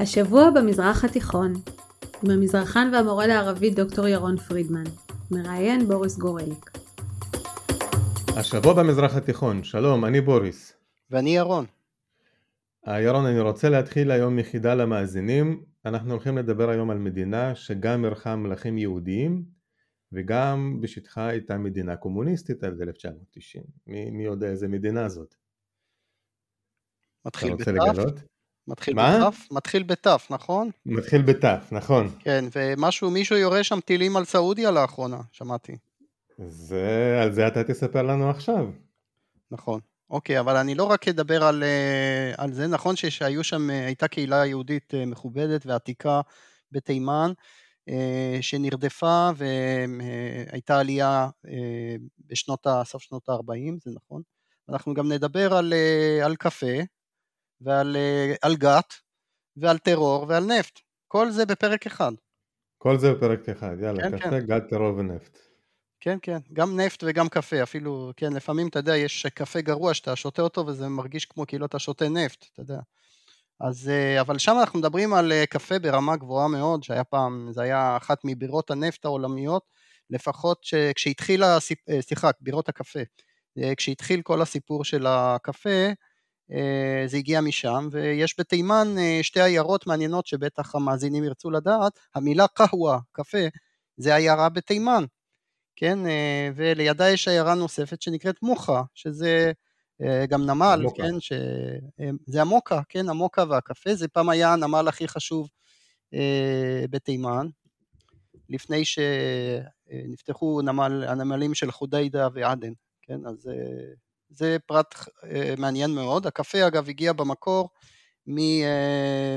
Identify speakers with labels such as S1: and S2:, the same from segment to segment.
S1: השבוע במזרח התיכון, עם המזרחן והמורה לערבית דוקטור ירון פרידמן, מראיין בוריס גורליק.
S2: השבוע במזרח התיכון, שלום, אני בוריס.
S3: ואני ירון.
S2: אה, ירון, אני רוצה להתחיל היום מחידה למאזינים. אנחנו הולכים לדבר היום על מדינה שגם אירחה מלכים יהודיים וגם בשטחה הייתה מדינה קומוניסטית עד 1990. מי, מי יודע איזה מדינה זאת?
S3: מתחיל בתף? מתחיל בתף? מתחיל בתף, נכון?
S2: מתחיל בתף, נכון.
S3: כן, ומשהו, מישהו יורה שם טילים על סעודיה לאחרונה, שמעתי.
S2: זה, על זה אתה תספר לנו עכשיו.
S3: נכון. אוקיי, אבל אני לא רק אדבר על, אה, על זה, נכון שהיו שם, אה, הייתה קהילה יהודית אה, מכובדת ועתיקה בתימן, שנרדפה והייתה עלייה בשנות, סוף שנות ה-40, זה נכון. אנחנו גם נדבר על, על קפה ועל על גת ועל טרור ועל נפט, כל זה בפרק אחד.
S2: כל זה בפרק אחד, יאללה, כן, קפה, כן. גת, טרור ונפט.
S3: כן, כן, גם נפט וגם קפה, אפילו, כן, לפעמים, אתה יודע, יש קפה גרוע שאתה שותה אותו וזה מרגיש כמו כאילו אתה שותה נפט, אתה יודע. אז, אה, אבל שם אנחנו מדברים על אה, קפה ברמה גבוהה מאוד, שהיה פעם, זה היה אחת מבירות הנפט העולמיות, לפחות כשהתחילה, אה, סליחה, בירות הקפה, כשהתחיל כל הסיפור של הקפה, זה הגיע משם, ויש בתימן שתי עיירות מעניינות שבטח המאזינים ירצו לדעת, המילה קהווה, קפה, זה עיירה בתימן, כן, אה, ולידה יש עיירה נוספת שנקראת מוחה, שזה אה, גם נמל, המוקה. כן, שזה אה, המוקה, כן, המוקה והקפה, זה פעם היה הנמל הכי חשוב בתימן, לפני שנפתחו נמל, הנמלים של חודיידה ועדן, כן, אז זה פרט מעניין מאוד. הקפה אגב הגיע במקור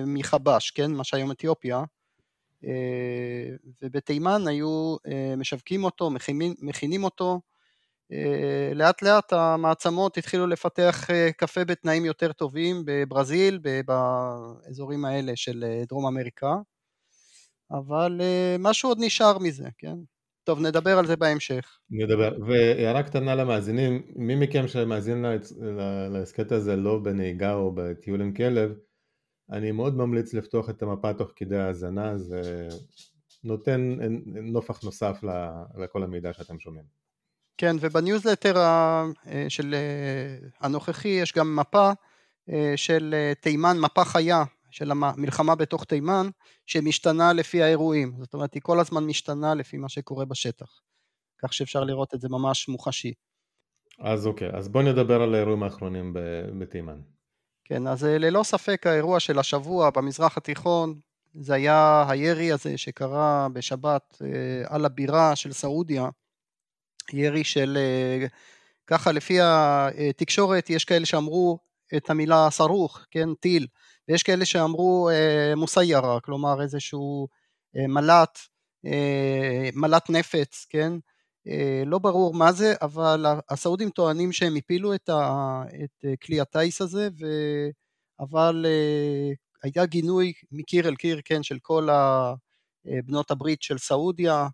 S3: מחבש, כן, מה שהיום אתיופיה, אה, ובתימן היו אה, משווקים אותו, מכינים, מכינים אותו, אה, לאט לאט המעצמות התחילו לפתח קפה בתנאים יותר טובים בברזיל, באזורים האלה של דרום אמריקה, אבל משהו עוד נשאר מזה, כן? טוב, נדבר על זה בהמשך.
S2: נדבר. והערה קטנה למאזינים, מי מכם שמאזין להסכת הזה לא בנהיגה או בטיול עם כלב, אני מאוד ממליץ לפתוח את המפה תוך כדי ההאזנה, זה נותן נופח נוסף לכל המידע שאתם שומעים.
S3: כן, ובניוזלטר של אה, הנוכחי יש גם מפה אה, של אה, תימן, מפה חיה של המלחמה בתוך תימן, שמשתנה לפי האירועים, זאת אומרת היא כל הזמן משתנה לפי מה שקורה בשטח, כך שאפשר לראות את זה ממש מוחשי.
S2: אז אוקיי, אז בוא נדבר על האירועים האחרונים בתימן.
S3: כן, אז אה, ללא ספק האירוע של השבוע במזרח התיכון, זה היה הירי הזה שקרה בשבת אה, על הבירה של סעודיה, ירי של, אה, ככה לפי התקשורת, יש כאלה שאמרו את המילה סרוך, כן, טיל, ויש כאלה שאמרו מוסיירה, כלומר איזשהו מל"ט, מל"ט נפץ, כן, לא ברור מה זה, אבל הסעודים טוענים שהם הפילו את, ה, את כלי הטיס הזה, ו, אבל היה גינוי מקיר אל קיר, כן, של כל בנות הברית של סעודיה,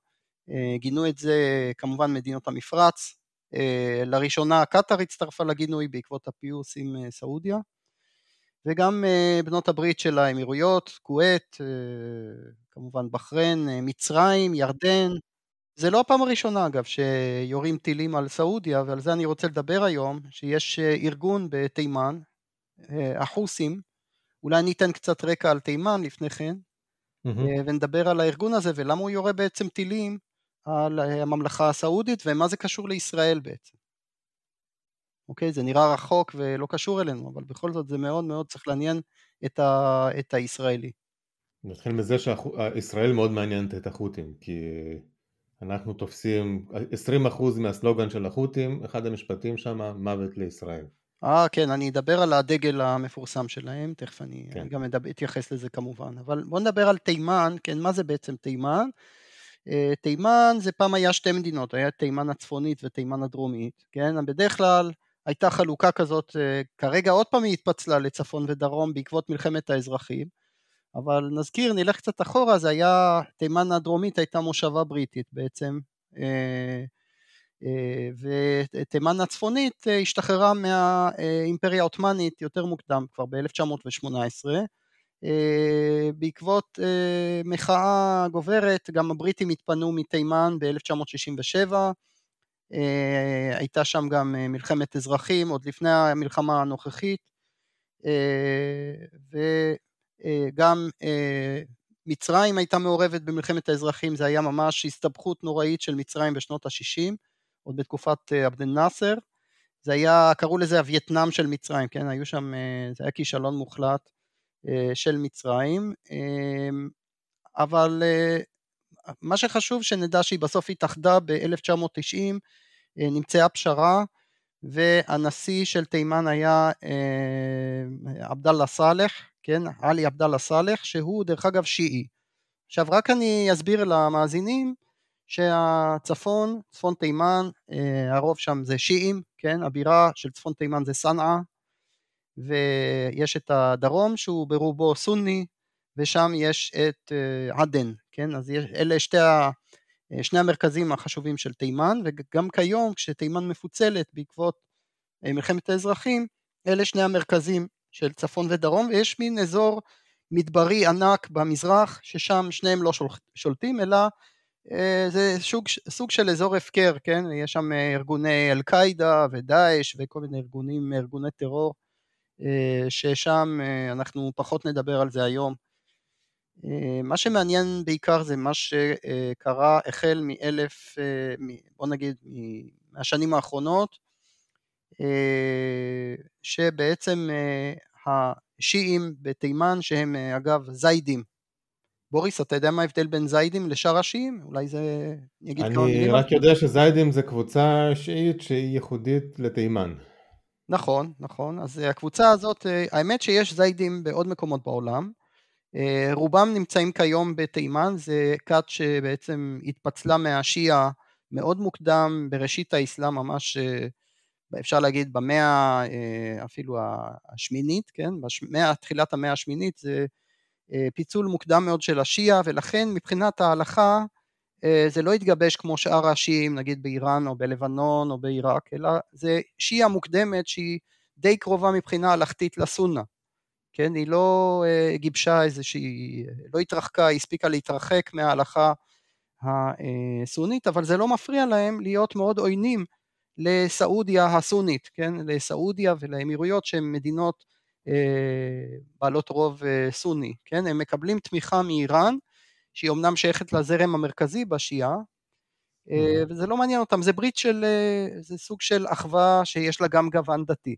S3: גינו את זה כמובן מדינות המפרץ, לראשונה קטאר הצטרפה לגינוי בעקבות הפיוס עם סעודיה, וגם בנות הברית של האמירויות, כווית, כמובן בחריין, מצרים, ירדן, זה לא הפעם הראשונה אגב שיורים טילים על סעודיה ועל זה אני רוצה לדבר היום, שיש אה, ארגון בתימן, אה, החוסים, אולי אני אתן קצת רקע על תימן לפני כן, mm-hmm. ונדבר על הארגון הזה ולמה הוא יורה בעצם טילים על הממלכה הסעודית ומה זה קשור לישראל בעצם. אוקיי, זה נראה רחוק ולא קשור אלינו, אבל בכל זאת זה מאוד מאוד צריך לעניין את, ה, את הישראלי.
S2: נתחיל מזה שישראל מאוד מעניינת את החות'ים, כי אנחנו תופסים 20% מהסלוגן של החות'ים, אחד המשפטים שם, מוות לישראל.
S3: אה, כן, אני אדבר על הדגל המפורסם שלהם, תכף אני, כן. אני גם אדבר, אתייחס לזה כמובן. אבל בואו נדבר על תימן, כן, מה זה בעצם תימן? אה, תימן זה פעם היה שתי מדינות, היה תימן הצפונית ותימן הדרומית, כן? בדרך כלל הייתה חלוקה כזאת, אה, כרגע עוד פעם היא התפצלה לצפון ודרום בעקבות מלחמת האזרחים. אבל נזכיר, נלך קצת אחורה, זה היה, תימן הדרומית הייתה מושבה בריטית בעצם, אה, אה, ותימן הצפונית השתחררה מהאימפריה העות'מאנית יותר מוקדם, כבר ב-1918, בעקבות מחאה גוברת, גם הבריטים התפנו מתימן ב-1967, הייתה שם גם מלחמת אזרחים עוד לפני המלחמה הנוכחית, וגם מצרים הייתה מעורבת במלחמת האזרחים, זה היה ממש הסתבכות נוראית של מצרים בשנות ה-60, עוד בתקופת עבד אל-נאצר, זה היה, קראו לזה הווייטנאם של מצרים, כן, היו שם, זה היה כישלון מוחלט של מצרים, אבל מה שחשוב שנדע שהיא בסוף התאחדה ב-1990, נמצאה פשרה, והנשיא של תימן היה עבדאללה סאלח, כן, עלי עבדאללה סאלח, שהוא דרך אגב שיעי. עכשיו רק אני אסביר למאזינים שהצפון, צפון תימן, הרוב שם זה שיעים, כן, הבירה של צפון תימן זה סנעה, ויש את הדרום שהוא ברובו סוני, ושם יש את עדן, כן, אז אלה שתי ה... שני המרכזים החשובים של תימן, וגם כיום כשתימן מפוצלת בעקבות מלחמת האזרחים, אלה שני המרכזים של צפון ודרום, ויש מין אזור מדברי ענק במזרח, ששם שניהם לא שולטים, אלא זה סוג, סוג של אזור הפקר, כן? יש שם ארגוני אל-קאעידה ודאעש וכל מיני ארגונים, ארגוני טרור, ששם אנחנו פחות נדבר על זה היום. מה שמעניין בעיקר זה מה שקרה החל מאלף, בוא נגיד מהשנים האחרונות, שבעצם השיעים בתימן שהם אגב זיידים, בוריס אתה יודע מה ההבדל בין זיידים לשאר השיעים? אולי זה...
S2: אני אגיד כמה מילים. אני רק יודע שזיידים זה קבוצה שיעית שהיא ייחודית לתימן.
S3: נכון, נכון, אז הקבוצה הזאת, האמת שיש זיידים בעוד מקומות בעולם, רובם נמצאים כיום בתימן, זה כת שבעצם התפצלה מהשיעה מאוד מוקדם בראשית האסלאם ממש אפשר להגיד במאה אפילו השמינית, כן, במאה, תחילת המאה השמינית זה פיצול מוקדם מאוד של השיעה ולכן מבחינת ההלכה זה לא התגבש כמו שאר השיעים נגיד באיראן או בלבנון או בעיראק אלא זה שיעה מוקדמת שהיא די קרובה מבחינה הלכתית לסונה כן, היא לא גיבשה איזושהי, לא התרחקה, היא הספיקה להתרחק מההלכה הסונית, אבל זה לא מפריע להם להיות מאוד עוינים לסעודיה הסונית, כן, לסעודיה ולאמירויות שהן מדינות בעלות רוב סוני, כן, הם מקבלים תמיכה מאיראן, שהיא אמנם שייכת לזרם המרכזי בשיעה, וזה לא מעניין אותם, זה ברית של, זה סוג של אחווה שיש לה גם גוון דתי.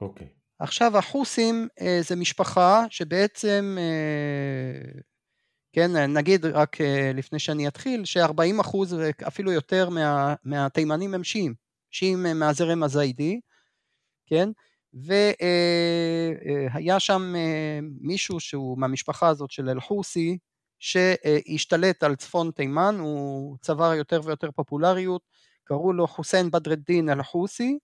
S2: אוקיי. Okay.
S3: עכשיו החוסים זה משפחה שבעצם, כן, נגיד רק לפני שאני אתחיל, ש-40 אחוז ואפילו יותר מה, מהתימנים הם שיעים, שיעים מהזרם הזיידי, כן, והיה שם מישהו שהוא מהמשפחה הזאת של אל-חוסי, שהשתלט על צפון תימן, הוא צבר יותר ויותר פופולריות, קראו לו חוסיין בדרדין אל-חוסי,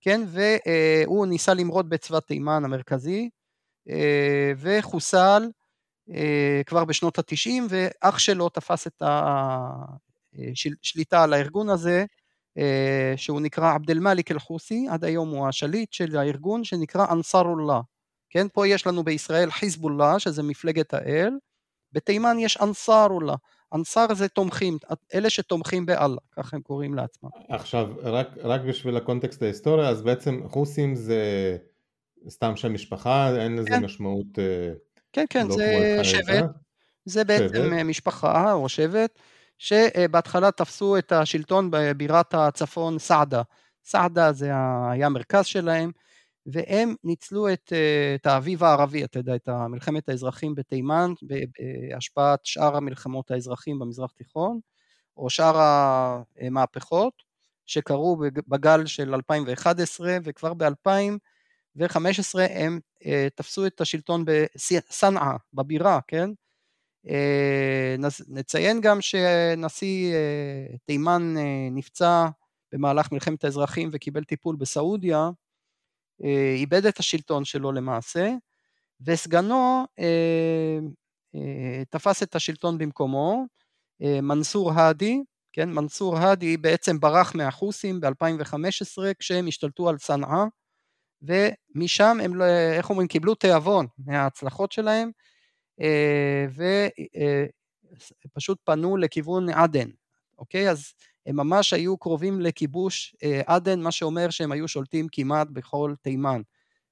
S3: כן, והוא ניסה למרוד בצבא תימן המרכזי, וחוסל כבר בשנות התשעים, ואח שלו תפס את השליטה על הארגון הזה, שהוא נקרא עבד אל-מאליק אל-חוסי, עד היום הוא השליט של הארגון שנקרא אנסארולlah, כן, פה יש לנו בישראל חיזבאללה, שזה מפלגת האל, בתימן יש אנסארולlah, אנסאר זה תומכים, אלה שתומכים באללה, ככה הם קוראים לעצמם.
S2: עכשיו, רק, רק בשביל הקונטקסט ההיסטורי, אז בעצם חוסים זה סתם שם משפחה, אין לזה כן. משמעות
S3: כן, כן, לא זה שבט, זה בעצם שבט. משפחה או שבט, שבהתחלה תפסו את השלטון בבירת הצפון סעדה. סעדה זה היה המרכז שלהם, והם ניצלו את, את האביב הערבי, אתה יודע, את מלחמת האזרחים בתימן, בהשפעת שאר המלחמות האזרחים במזרח תיכון, או שאר המהפכות שקרו בגל של 2011, וכבר ב-2015 הם תפסו את השלטון בסנעה, בבירה, כן? נציין גם שנשיא תימן נפצע במהלך מלחמת האזרחים וקיבל טיפול בסעודיה, איבד את השלטון שלו למעשה, וסגנו תפס את השלטון במקומו, מנסור האדי, כן, מנסור האדי בעצם ברח מהחוסים ב-2015 כשהם השתלטו על צנעא, ומשם הם, לא, איך אומרים, קיבלו תיאבון מההצלחות שלהם, ופשוט פנו לכיוון עדן, אוקיי? אז הם ממש היו קרובים לכיבוש עדן, מה שאומר שהם היו שולטים כמעט בכל תימן.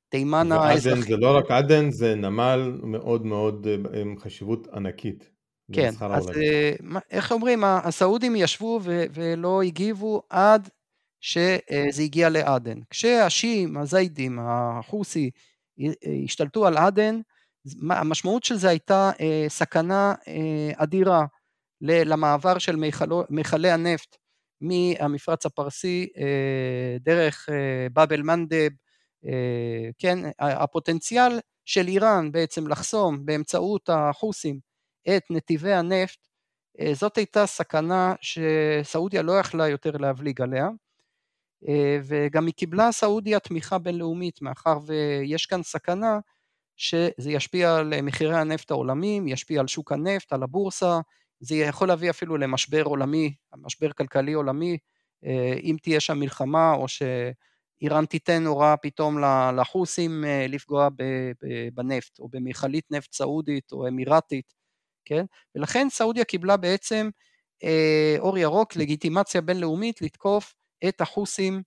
S2: תימן האזרחי. זה לא רק עדן, זה נמל מאוד מאוד עם חשיבות ענקית.
S3: כן, אז העולם. איך אומרים, הסעודים ישבו ולא הגיבו עד שזה הגיע לעדן. כשהשיעים, הזיידים, החוסי, השתלטו על עדן, המשמעות של זה הייתה סכנה אדירה למעבר של מכלי הנפט מהמפרץ הפרסי דרך באב אל-מנדב, כן, הפוטנציאל של איראן בעצם לחסום באמצעות החוסים את נתיבי הנפט, זאת הייתה סכנה שסעודיה לא יכלה יותר להבליג עליה, וגם היא קיבלה סעודיה תמיכה בינלאומית, מאחר ויש כאן סכנה שזה ישפיע על מחירי הנפט העולמיים, ישפיע על שוק הנפט, על הבורסה, זה יכול להביא אפילו למשבר עולמי, משבר כלכלי עולמי, אם תהיה שם מלחמה או שאיראן תיתן הוראה פתאום לחוסים לפגוע בנפט או במכלית נפט סעודית או אמירתית, כן? ולכן סעודיה קיבלה בעצם אור ירוק, לגיטימציה בינלאומית לתקוף את החוסים,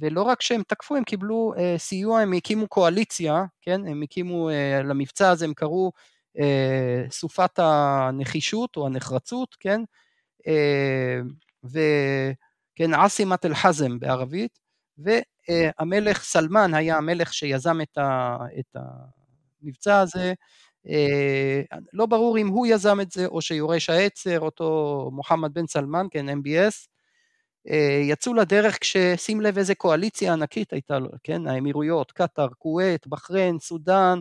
S3: ולא רק שהם תקפו, הם קיבלו סיוע, הם הקימו קואליציה, כן? הם הקימו, למבצע הזה הם קראו סופת הנחישות או הנחרצות, כן? וכן, עסימת אל-חזם בערבית, והמלך סלמן היה המלך שיזם את המבצע הזה, לא ברור אם הוא יזם את זה או שיורש העצר, אותו מוחמד בן סלמן, כן, MBS, יצאו לדרך כששים לב איזה קואליציה ענקית הייתה לו, כן, האמירויות, קטאר, כווית, בחריין, סודאן,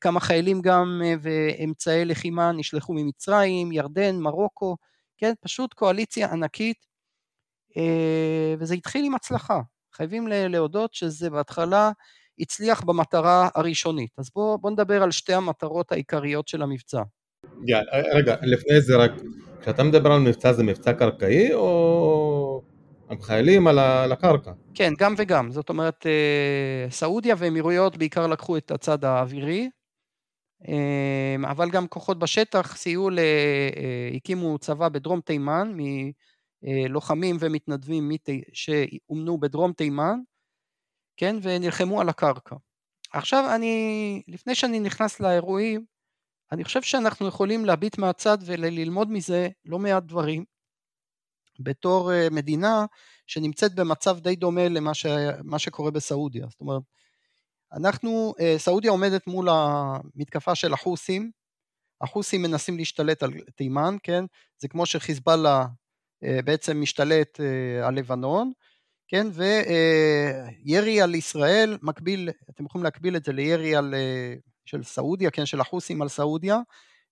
S3: כמה חיילים גם ואמצעי לחימה נשלחו ממצרים, ירדן, מרוקו, כן, פשוט קואליציה ענקית, וזה התחיל עם הצלחה, חייבים להודות שזה בהתחלה הצליח במטרה הראשונית. אז בואו בוא נדבר על שתי המטרות העיקריות של המבצע.
S2: Yeah, רגע, לפני זה רק, כשאתה מדבר על מבצע זה מבצע קרקעי או חיילים על הקרקע?
S3: כן, גם וגם. זאת אומרת, אה, סעודיה ואמירויות בעיקר לקחו את הצד האווירי, אה, אבל גם כוחות בשטח סייעו, ל... אה, הקימו צבא בדרום תימן, מלוחמים ומתנדבים שאומנו בדרום תימן, כן, ונלחמו על הקרקע. עכשיו אני, לפני שאני נכנס לאירועים, אני חושב שאנחנו יכולים להביט מהצד וללמוד מזה לא מעט דברים, בתור אה, מדינה שנמצאת במצב די דומה למה ש, שקורה בסעודיה. זאת אומרת, אנחנו, אה, סעודיה עומדת מול המתקפה של החוסים, החוסים מנסים להשתלט על תימן, כן? זה כמו שחיזבאללה אה, בעצם משתלט על לבנון, כן, וירי על ישראל מקביל, אתם יכולים להקביל את זה לירי על, של סעודיה, כן, של החוסים על סעודיה,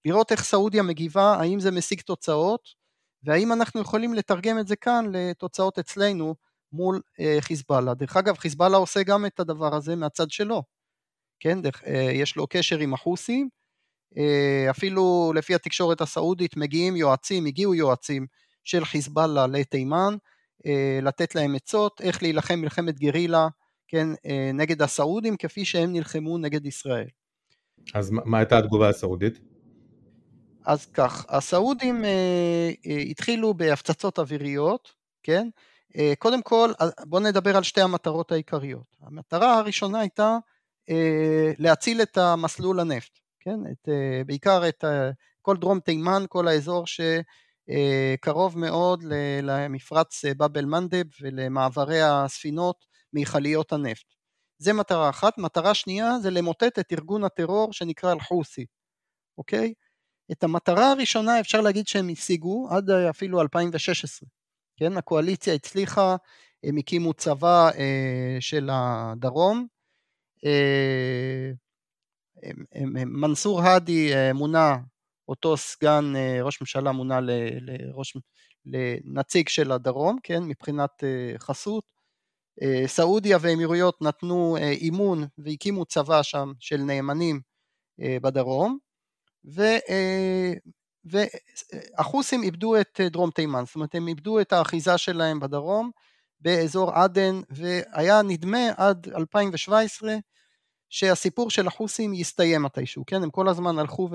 S3: לראות איך סעודיה מגיבה, האם זה משיג תוצאות, והאם אנחנו יכולים לתרגם את זה כאן לתוצאות אצלנו מול אה, חיזבאללה. דרך אגב, חיזבאללה עושה גם את הדבר הזה מהצד שלו, כן, דרך, אה, יש לו קשר עם החוסים, אפילו לפי התקשורת הסעודית מגיעים יועצים, הגיעו יועצים של חיזבאללה לתימן, אה, לתת להם עצות איך להילחם מלחמת גרילה, כן, אה, נגד הסעודים כפי שהם נלחמו נגד ישראל.
S2: אז מה הייתה התגובה הסעודית?
S3: אז כך, הסעודים אה, אה, התחילו בהפצצות אוויריות, כן? אה, קודם כל, בואו נדבר על שתי המטרות העיקריות. המטרה הראשונה הייתה אה, להציל את המסלול הנפט, כן? את, אה, בעיקר את אה, כל דרום תימן, כל האזור ש... אה, מאוד למפרץ אה, באב אל-מנדב ולמעברי הספינות מיכליות הנפט. זה מטרה אחת. מטרה שנייה זה למוטט את ארגון הטרור שנקרא אל-חוסי, אוקיי? את המטרה הראשונה אפשר להגיד שהם השיגו עד אפילו 2016, כן? הקואליציה הצליחה, הם הקימו צבא אה, של הדרום, אה, מנסור האדי אה, מונה אותו סגן אה, ראש ממשלה מונה לראש, לנציג של הדרום, כן, מבחינת אה, חסות. אה, סעודיה ואמירויות נתנו אימון והקימו צבא שם של נאמנים בדרום, ו, והחוסים איבדו את דרום תימן, זאת אומרת הם איבדו את האחיזה שלהם בדרום, באזור עדן, והיה נדמה עד 2017 שהסיפור של החוסים יסתיים מתישהו, כן? הם כל הזמן הלכו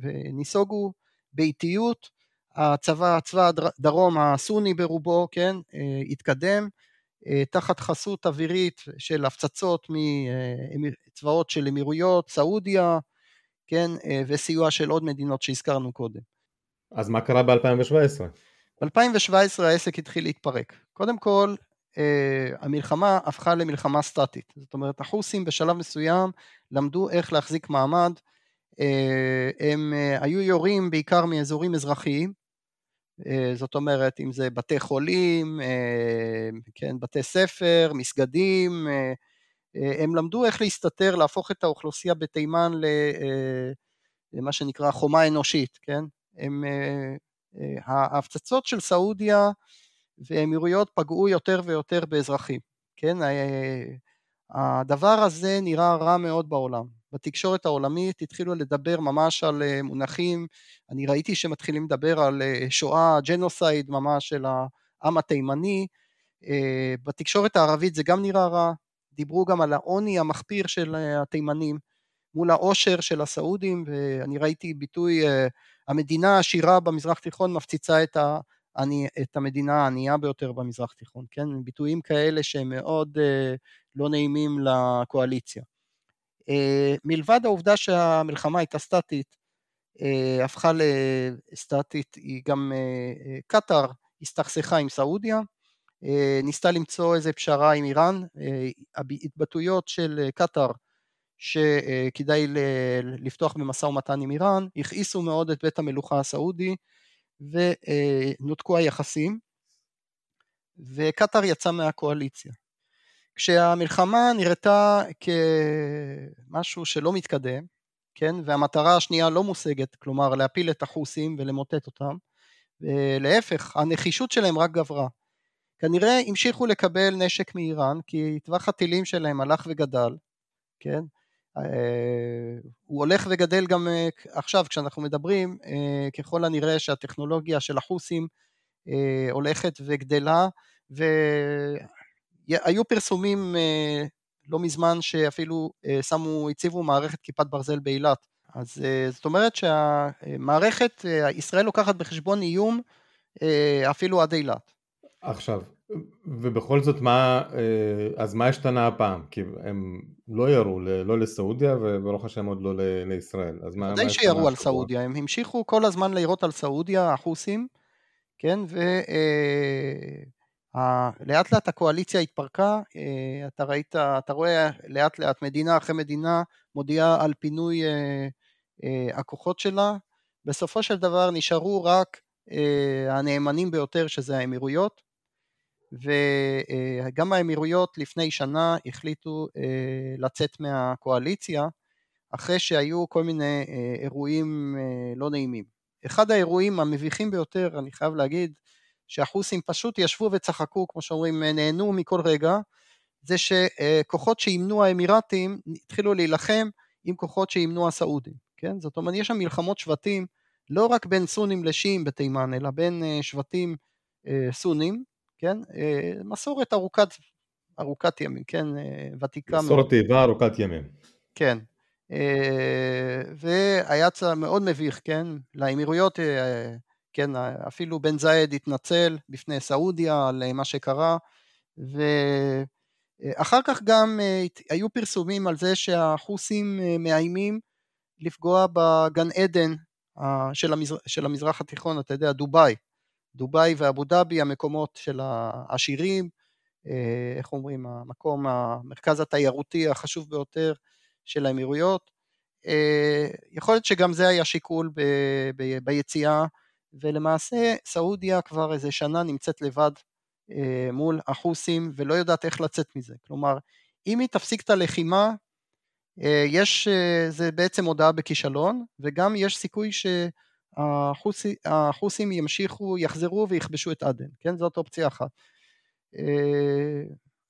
S3: וניסוגו באיטיות, הצבא, צבא הדרום הסוני ברובו, כן? אה, התקדם, אה, תחת חסות אווירית של הפצצות מצבאות של אמירויות, סעודיה, כן? וסיוע של עוד מדינות שהזכרנו קודם.
S2: אז מה קרה ב-2017?
S3: ב-2017 העסק התחיל להתפרק. קודם כל, אה, המלחמה הפכה למלחמה סטטית. זאת אומרת, החוסים בשלב מסוים למדו איך להחזיק מעמד. אה, הם אה, היו יורים בעיקר מאזורים אזרחיים, זאת אומרת, אם זה בתי חולים, כן, בתי ספר, מסגדים, הם למדו איך להסתתר, להפוך את האוכלוסייה בתימן למה שנקרא חומה אנושית, כן? הם, ההפצצות של סעודיה והאמירויות פגעו יותר ויותר באזרחים, כן? הדבר הזה נראה רע מאוד בעולם. בתקשורת העולמית התחילו לדבר ממש על אה, מונחים, אני ראיתי שמתחילים לדבר על אה, שואה, ג'נוסייד ממש של העם התימני, אה, בתקשורת הערבית זה גם נראה רע, דיברו גם על העוני המחפיר של התימנים מול העושר של הסעודים, ואני ראיתי ביטוי, המדינה העשירה במזרח תיכון מפציצה את ה... אני, את המדינה הענייה ביותר במזרח תיכון, כן? ביטויים כאלה שהם מאוד אה, לא נעימים לקואליציה. אה, מלבד העובדה שהמלחמה הייתה סטטית, אה, הפכה לסטטית, היא גם אה, אה, קטאר הסתכסכה עם סעודיה, אה, ניסתה למצוא איזה פשרה עם איראן, אה, התבטאויות של אה, קטאר שכדאי לפתוח במשא ומתן עם איראן, הכעיסו מאוד את בית המלוכה הסעודי, ונותקו היחסים, וקטאר יצא מהקואליציה. כשהמלחמה נראתה כמשהו שלא מתקדם, כן, והמטרה השנייה לא מושגת, כלומר להפיל את החוסים ולמוטט אותם, ולהפך, הנחישות שלהם רק גברה. כנראה המשיכו לקבל נשק מאיראן, כי טווח הטילים שלהם הלך וגדל, כן, אה, הוא הולך וגדל גם אה, עכשיו כשאנחנו מדברים, אה, ככל הנראה שהטכנולוגיה של החוסים הולכת וגדלה, והיו פרסומים לא מזמן שאפילו שמו, הציבו מערכת כיפת ברזל באילת. אז זאת אומרת שהמערכת, ישראל לוקחת בחשבון איום אפילו עד אילת.
S2: עכשיו, ובכל זאת מה, אה, אז מה השתנה הפעם? כי הם לא ירו לא לסעודיה וברוך השם עוד לא לישראל, אז מה,
S3: ודאי שירו על סעודיה, הם המשיכו כל הזמן לירות על סעודיה, החוסים, כן, ולאט אה, לאט הקואליציה התפרקה, אה, אתה ראית, אתה רואה לאט לאט מדינה אחרי מדינה מודיעה על פינוי הכוחות שלה, בסופו של דבר נשארו רק הנאמנים ביותר שזה האמירויות, וגם האמירויות לפני שנה החליטו אה, לצאת מהקואליציה אחרי שהיו כל מיני אה, אירועים אה, לא נעימים. אחד האירועים המביכים ביותר, אני חייב להגיד, שהחוסים פשוט ישבו וצחקו, כמו שאומרים, נהנו מכל רגע, זה שכוחות שאימנו האמירתים התחילו להילחם עם כוחות שאימנו הסעודים, כן? זאת אומרת, יש שם מלחמות שבטים, לא רק בין סונים לשיעים בתימן, אלא בין שבטים סונים, כן? אה, מסורת ארוכת, ארוכת ימים, כן? אה, ותיקה
S2: מאוד. מסורת תיבה ארוכת ימים.
S3: כן. אה, והיה מאוד מביך, כן? לאמירויות, כן, אפילו בן זייד התנצל בפני סעודיה על מה שקרה, ואחר כך גם היו פרסומים על זה שהחוסים מאיימים לפגוע בגן עדן של, המזרח, של המזרח התיכון, אתה יודע, דובאי, דובאי ואבו דאבי המקומות של העשירים, אה, איך אומרים, המקום, המרכז התיירותי החשוב ביותר של האמירויות. אה, יכול להיות שגם זה היה שיקול ב, ב, ביציאה, ולמעשה סעודיה כבר איזה שנה נמצאת לבד אה, מול החוסים ולא יודעת איך לצאת מזה. כלומר, אם היא תפסיק את הלחימה, יש, זה בעצם הודעה בכישלון, וגם יש סיכוי ש... החוסי, החוסים ימשיכו, יחזרו ויכבשו את עדן, כן? זאת אופציה אחת. אה,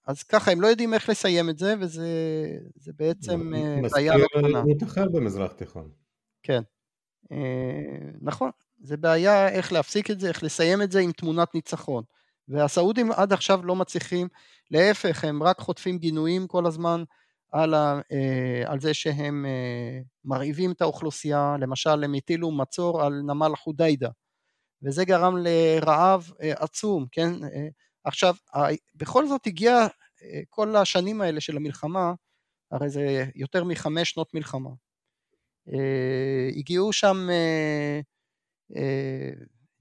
S3: אז ככה, הם לא יודעים איך לסיים את זה, וזה בעצם
S2: אה, בעיה לא קטנה. מזכיר אחר במזרח תיכון.
S3: כן, אה, נכון, זה בעיה איך להפסיק את זה, איך לסיים את זה עם תמונת ניצחון. והסעודים עד עכשיו לא מצליחים, להפך, הם רק חוטפים גינויים כל הזמן על, ה, על זה שהם מרעיבים את האוכלוסייה, למשל הם הטילו מצור על נמל חודיידה, וזה גרם לרעב עצום, כן? עכשיו, בכל זאת הגיע כל השנים האלה של המלחמה, הרי זה יותר מחמש שנות מלחמה. אה, הגיעו שם אה, אה,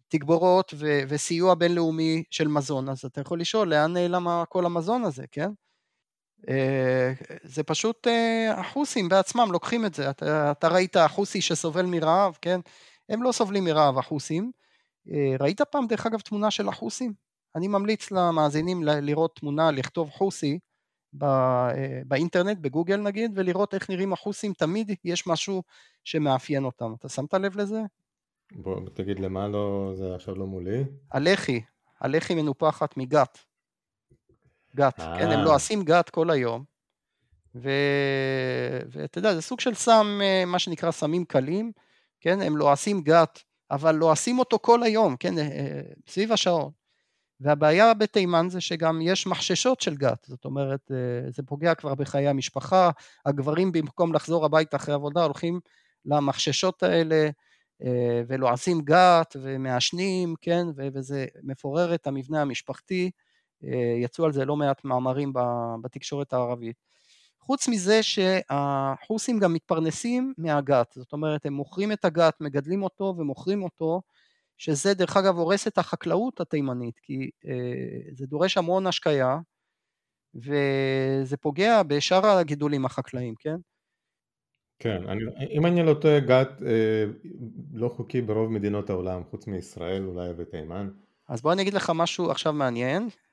S3: תגבורות וסיוע בינלאומי של מזון, אז אתה יכול לשאול לאן נעלם כל המזון הזה, כן? זה פשוט החוסים בעצמם לוקחים את זה, אתה, אתה ראית החוסי שסובל מרעב, כן? הם לא סובלים מרעב החוסים. ראית פעם דרך אגב תמונה של החוסים? אני ממליץ למאזינים לראות תמונה, לכתוב חוסי אה, באינטרנט, בגוגל נגיד, ולראות איך נראים החוסים, תמיד יש משהו שמאפיין אותם. אתה שמת לב לזה?
S2: בוא תגיד למה לא, זה עכשיו לא מולי.
S3: הלח"י, הלח"י מנופחת מגת. גת, כן, הם לועסים גת כל היום, ואתה יודע, זה סוג של סם, אה, מה שנקרא סמים קלים, כן, הם לועסים גת, אבל לועסים אותו כל היום, כן, אה, סביב השעון. והבעיה בתימן זה שגם יש מחששות של גת, זאת אומרת אה, זה פוגע כבר בחיי המשפחה, הגברים במקום לחזור הביתה אחרי עבודה הולכים למחששות האלה אה, ולועסים גת ומעשנים, כן, וזה מפורר את המבנה המשפחתי, אה, יצאו על זה לא מעט מאמרים בתקשורת הערבית. חוץ מזה שהחוסים גם מתפרנסים מהגת, זאת אומרת הם מוכרים את הגת, מגדלים אותו ומוכרים אותו שזה דרך אגב הורס את החקלאות התימנית, כי אה, זה דורש המון השקיה, וזה פוגע בשאר הגידולים החקלאיים, כן?
S2: כן, אני, אם אני לא טועה, גת אה, לא חוקי ברוב מדינות העולם, חוץ מישראל אולי ותימן.
S3: אז בוא אני אגיד לך משהו עכשיו מעניין אה,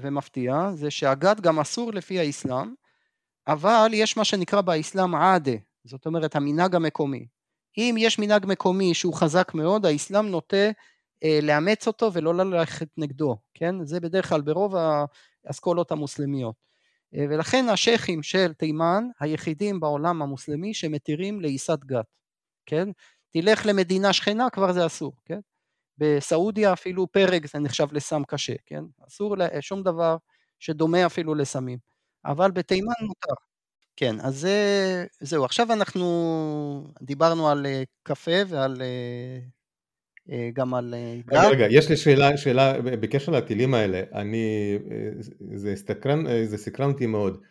S3: ומפתיע, זה שהגת גם אסור לפי האסלאם, אבל יש מה שנקרא באסלאם עדה, זאת אומרת המנהג המקומי. אם יש מנהג מקומי שהוא חזק מאוד, האסלאם נוטה אה, לאמץ אותו ולא ללכת נגדו, כן? זה בדרך כלל ברוב האסכולות המוסלמיות. אה, ולכן השייחים של תימן היחידים בעולם המוסלמי שמתירים לעיסת גת, כן? תלך למדינה שכנה כבר זה אסור, כן? בסעודיה אפילו פרק זה נחשב לסם קשה, כן? אסור שום דבר שדומה אפילו לסמים, אבל בתימן מותר. כן, אז זה, זהו, עכשיו אנחנו דיברנו על אה, קפה ועל, אה, אה, גם על
S2: גג. רגע, רגע, יש לי שאלה, שאלה בקשר לטילים האלה, אני, זה, סקרן, זה סקרן אותי מאוד.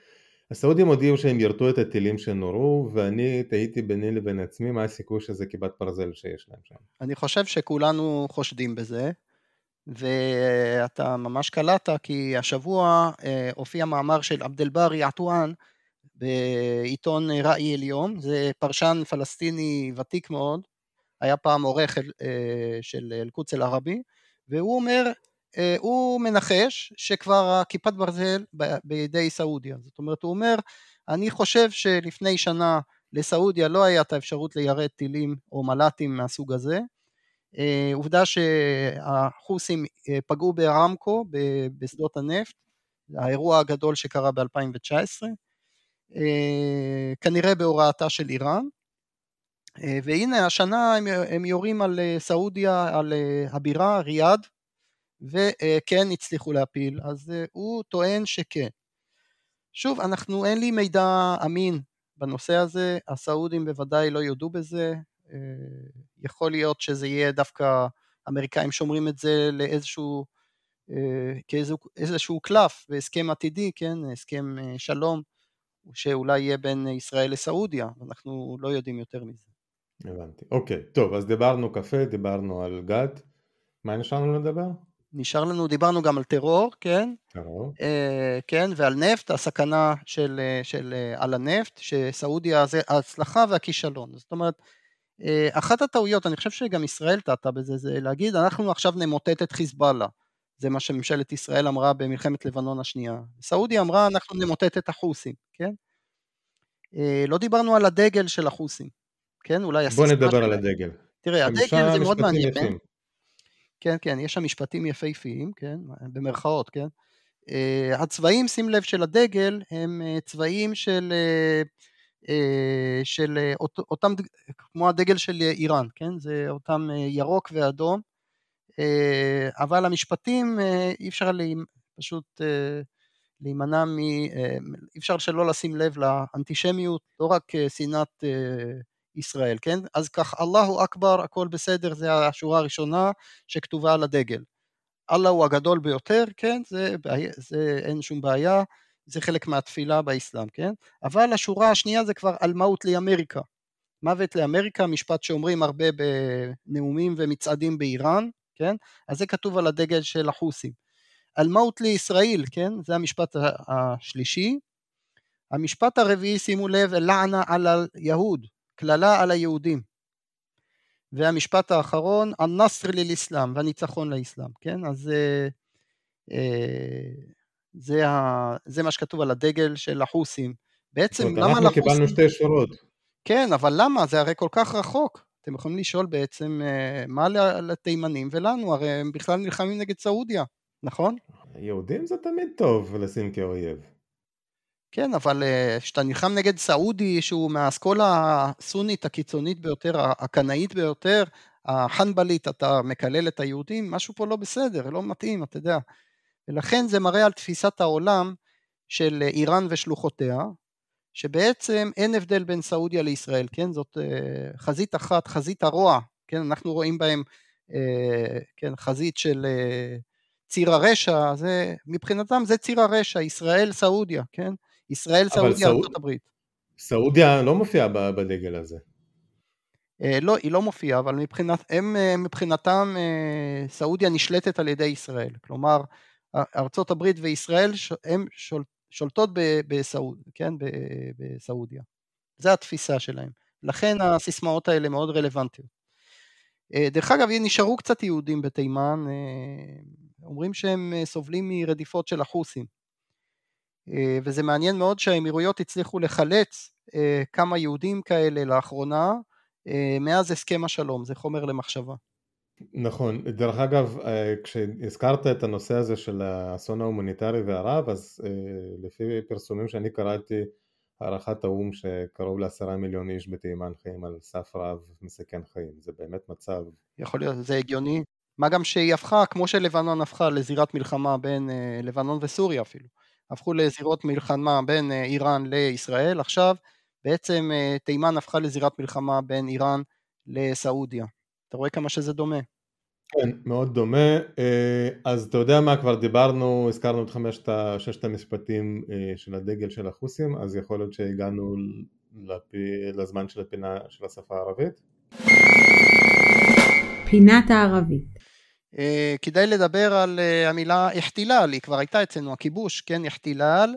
S2: הסעודים הודיעו שהם ירתו את הטילים שנורו, ואני תהיתי ביני לבין עצמי מה הסיכוי שזה כיפת ברזל שיש להם שם.
S3: אני חושב שכולנו חושדים בזה, ואתה ממש קלעת, כי השבוע הופיע מאמר של עבד אל-ברי עטואן, בעיתון ראי עליון, זה פרשן פלסטיני ותיק מאוד, היה פעם עורך אה, של אל-קודס אל-ערבי, והוא אומר, אה, הוא מנחש שכבר כיפת ברזל בידי סעודיה, זאת אומרת הוא אומר, אני חושב שלפני שנה לסעודיה לא היה את האפשרות ליירט טילים או מל"טים מהסוג הזה, אה, עובדה שהחוסים פגעו בארמקו בשדות הנפט, האירוע הגדול שקרה ב-2019, אה, כנראה בהוראתה של איראן. אה, והנה השנה הם, הם יורים על אה, סעודיה, על הבירה, ריאד, וכן הצליחו להפיל, אז הוא טוען שכן. שוב, אנחנו, אין לי מידע אמין בנושא הזה, הסעודים בוודאי לא יודו בזה, יכול להיות שזה יהיה דווקא אמריקאים שומרים את זה לאיזשהו, כאיזשהו קלף בהסכם עתידי, כן, הסכם שלום שאולי יהיה בין ישראל לסעודיה, אנחנו לא יודעים יותר מזה.
S2: הבנתי. אוקיי, טוב, אז דיברנו קפה, דיברנו על גת, מה נשאר לנו לדבר?
S3: נשאר לנו, דיברנו גם על טרור, כן?
S2: טרור.
S3: אה, כן, ועל נפט, הסכנה של, אה, של, אה, על הנפט, שסעודיה זה ההצלחה והכישלון. זאת אומרת, אה, אחת הטעויות, אני חושב שגם ישראל טעתה בזה, זה להגיד, אנחנו עכשיו נמוטט את חיזבאללה. זה מה שממשלת ישראל אמרה במלחמת לבנון השנייה. סעודיה אמרה אנחנו נמוטט את החוסים, כן? אה, לא דיברנו על הדגל של החוסים, כן? אולי
S2: בוא נדבר על הדגל.
S3: תראה, הדגל זה מאוד מעניין. יפים. כן, כן, יש שם משפטים יפהפיים, כן? במרכאות, כן? Uh, הצבעים, שים לב, של הדגל הם uh, צבעים של, uh, של אות, אותם, כמו הדגל של איראן, כן? זה אותם ירוק ואדום, אבל המשפטים אי אפשר פשוט להימנע מ... אי אפשר שלא לשים לב לאנטישמיות, לא רק שנאת ישראל, כן? אז כך אללהו אכבר, הכל בסדר, זה השורה הראשונה שכתובה על הדגל. אללה הוא הגדול ביותר, כן? זה, זה אין שום בעיה, זה חלק מהתפילה באסלאם, כן? אבל השורה השנייה זה כבר אל-מות לאמריקה. מוות לאמריקה, משפט שאומרים הרבה בנאומים ומצעדים באיראן, כן? אז זה כתוב על הדגל של החוסים. אל-מות לישראל, כן? זה המשפט השלישי. המשפט הרביעי, שימו לב, לענה על היהוד, קללה על היהודים. והמשפט האחרון, א-נסר לאסלאם, והניצחון לאסלאם, כן? אז אה, אה, זה, ה, זה מה שכתוב על הדגל של החוסים. בעצם, למה לחוסים...
S2: אנחנו קיבלנו שתי שורות.
S3: כן, אבל למה? זה הרי כל כך רחוק. אתם יכולים לשאול בעצם אה, מה לתימנים ולנו, הרי הם בכלל נלחמים נגד סעודיה, נכון?
S2: יהודים זה תמיד טוב לשים כאויב.
S3: כן, אבל אה, כשאתה נלחם נגד סעודי שהוא מהאסכולה הסונית הקיצונית ביותר, הקנאית ביותר, החנבלית, אתה מקלל את היהודים, משהו פה לא בסדר, לא מתאים, אתה יודע. ולכן זה מראה על תפיסת העולם של איראן ושלוחותיה, שבעצם אין הבדל בין סעודיה לישראל, כן? זאת אה, חזית אחת, חזית הרוע, כן? אנחנו רואים בהם, אה, כן, חזית של ציר הרשע, זה, מבחינתם זה ציר הרשע, ישראל, סעודיה, כן? ישראל, סעודיה, סעוד... ארצות הברית.
S2: סעודיה לא מופיעה בדגל הזה.
S3: אה, לא, היא לא מופיעה, אבל מבחינת, הם, אה, מבחינתם אה, סעודיה נשלטת על ידי ישראל. כלומר, ארצות הברית וישראל הן שול, שולטות בסעוד, כן, בסעודיה. זו התפיסה שלהם. לכן הסיסמאות האלה מאוד רלוונטיות. דרך אגב, נשארו קצת יהודים בתימן, אומרים שהם סובלים מרדיפות של החות'ים. אה, וזה מעניין מאוד שהאמירויות הצליחו לחלץ אה, כמה יהודים כאלה לאחרונה אה, מאז הסכם השלום, זה חומר למחשבה.
S2: נכון, דרך אגב כשהזכרת את הנושא הזה של האסון ההומניטרי והרב אז לפי פרסומים שאני קראתי הערכת האו"ם שקרוב לעשרה מיליון איש בתימן חיים על סף רב מסכן חיים, זה באמת מצב...
S3: יכול להיות, זה הגיוני, מה גם שהיא הפכה, כמו שלבנון הפכה לזירת מלחמה בין לבנון וסוריה אפילו, הפכו לזירות מלחמה בין אה, איראן לישראל, עכשיו בעצם אה, תימן הפכה לזירת מלחמה בין איראן לסעודיה. אתה רואה כמה שזה דומה?
S2: כן, מאוד דומה. אה, אז אתה יודע מה, כבר דיברנו, הזכרנו את חמשת, ששת המשפטים של הדגל של החוסים, אז יכול להיות שהגענו לפי, לזמן של הפינה של השפה הערבית.
S1: פינת הערבית
S3: כדאי לדבר על אה, המילה החתילל, היא כבר הייתה אצלנו, הכיבוש, כן, החתילל,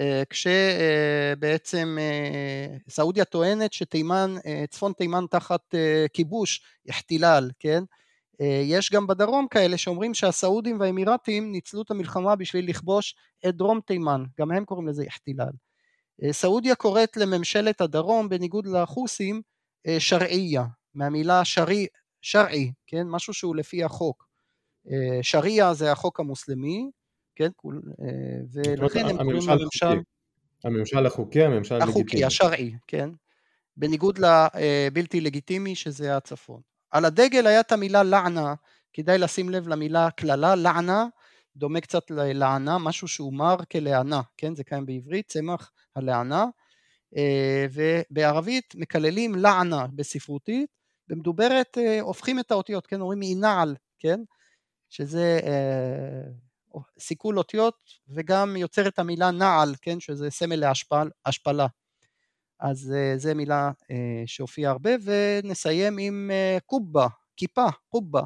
S3: אה, כשבעצם סעודיה טוענת שתימן, צפון תימן תחת כיבוש, החתילל, כן? יש גם בדרום כאלה שאומרים שהסעודים והאמירתים ניצלו את המלחמה בשביל לכבוש את דרום תימן, גם הם קוראים לזה החתילל. סעודיה קוראת לממשלת הדרום, בניגוד לחוסים, שרעייה, מהמילה שרי, שרעי, כן? משהו שהוא לפי החוק. אה, שריעה זה החוק המוסלמי, כן, אה, ולכן הם קוראים לממשל...
S2: הממשל החוקי, הממשל
S3: הלגיטימי. החוקי, השרעי, כן, בניגוד לבלתי לגיטימי שזה הצפון. על הדגל היה את המילה לענה, כדאי לשים לב למילה קללה, לענה, דומה קצת ללענה, משהו שהוא מר כלענה, כן, זה קיים בעברית, צמח הלענה, אה, ובערבית מקללים לענה בספרותית, במדוברת הופכים את האותיות, כן, אומרים אינעל, כן, שזה אה, סיכול אותיות וגם יוצר את המילה נעל, כן, שזה סמל להשפלה. אז אה, זה מילה אה, שהופיעה הרבה, ונסיים עם אה, קובה, כיפה, קובה,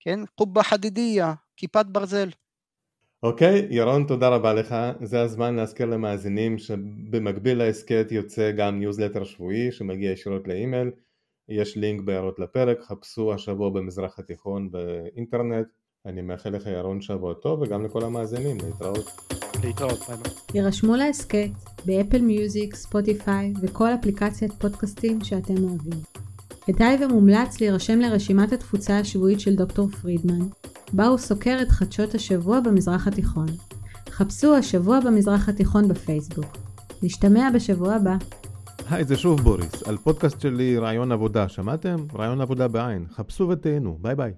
S3: כן, קובה חדידיה, כיפת ברזל.
S2: אוקיי, אוקיי, ירון תודה רבה לך, זה הזמן להזכיר למאזינים שבמקביל להסכת יוצא גם ניוזלטר שבועי שמגיע ישירות לאימייל, יש לינק בהערות לפרק, חפשו השבוע במזרח התיכון באינטרנט אני מאחל לך ירון שבוע טוב וגם לכל המאזינים, להתראות.
S3: להתראות, ביי ביי.
S1: הירשמו להסכת ב-Apple Music, Spotify וכל אפליקציית פודקאסטים שאתם אוהבים. כדאי ומומלץ להירשם לרשימת התפוצה השבועית של דוקטור פרידמן, בה הוא סוקר את חדשות השבוע במזרח התיכון. חפשו השבוע במזרח התיכון בפייסבוק. נשתמע בשבוע הבא.
S2: היי, זה שוב בוריס, על פודקאסט שלי רעיון עבודה, שמעתם? רעיון עבודה בעין. חפשו ותהנו, ביי ביי.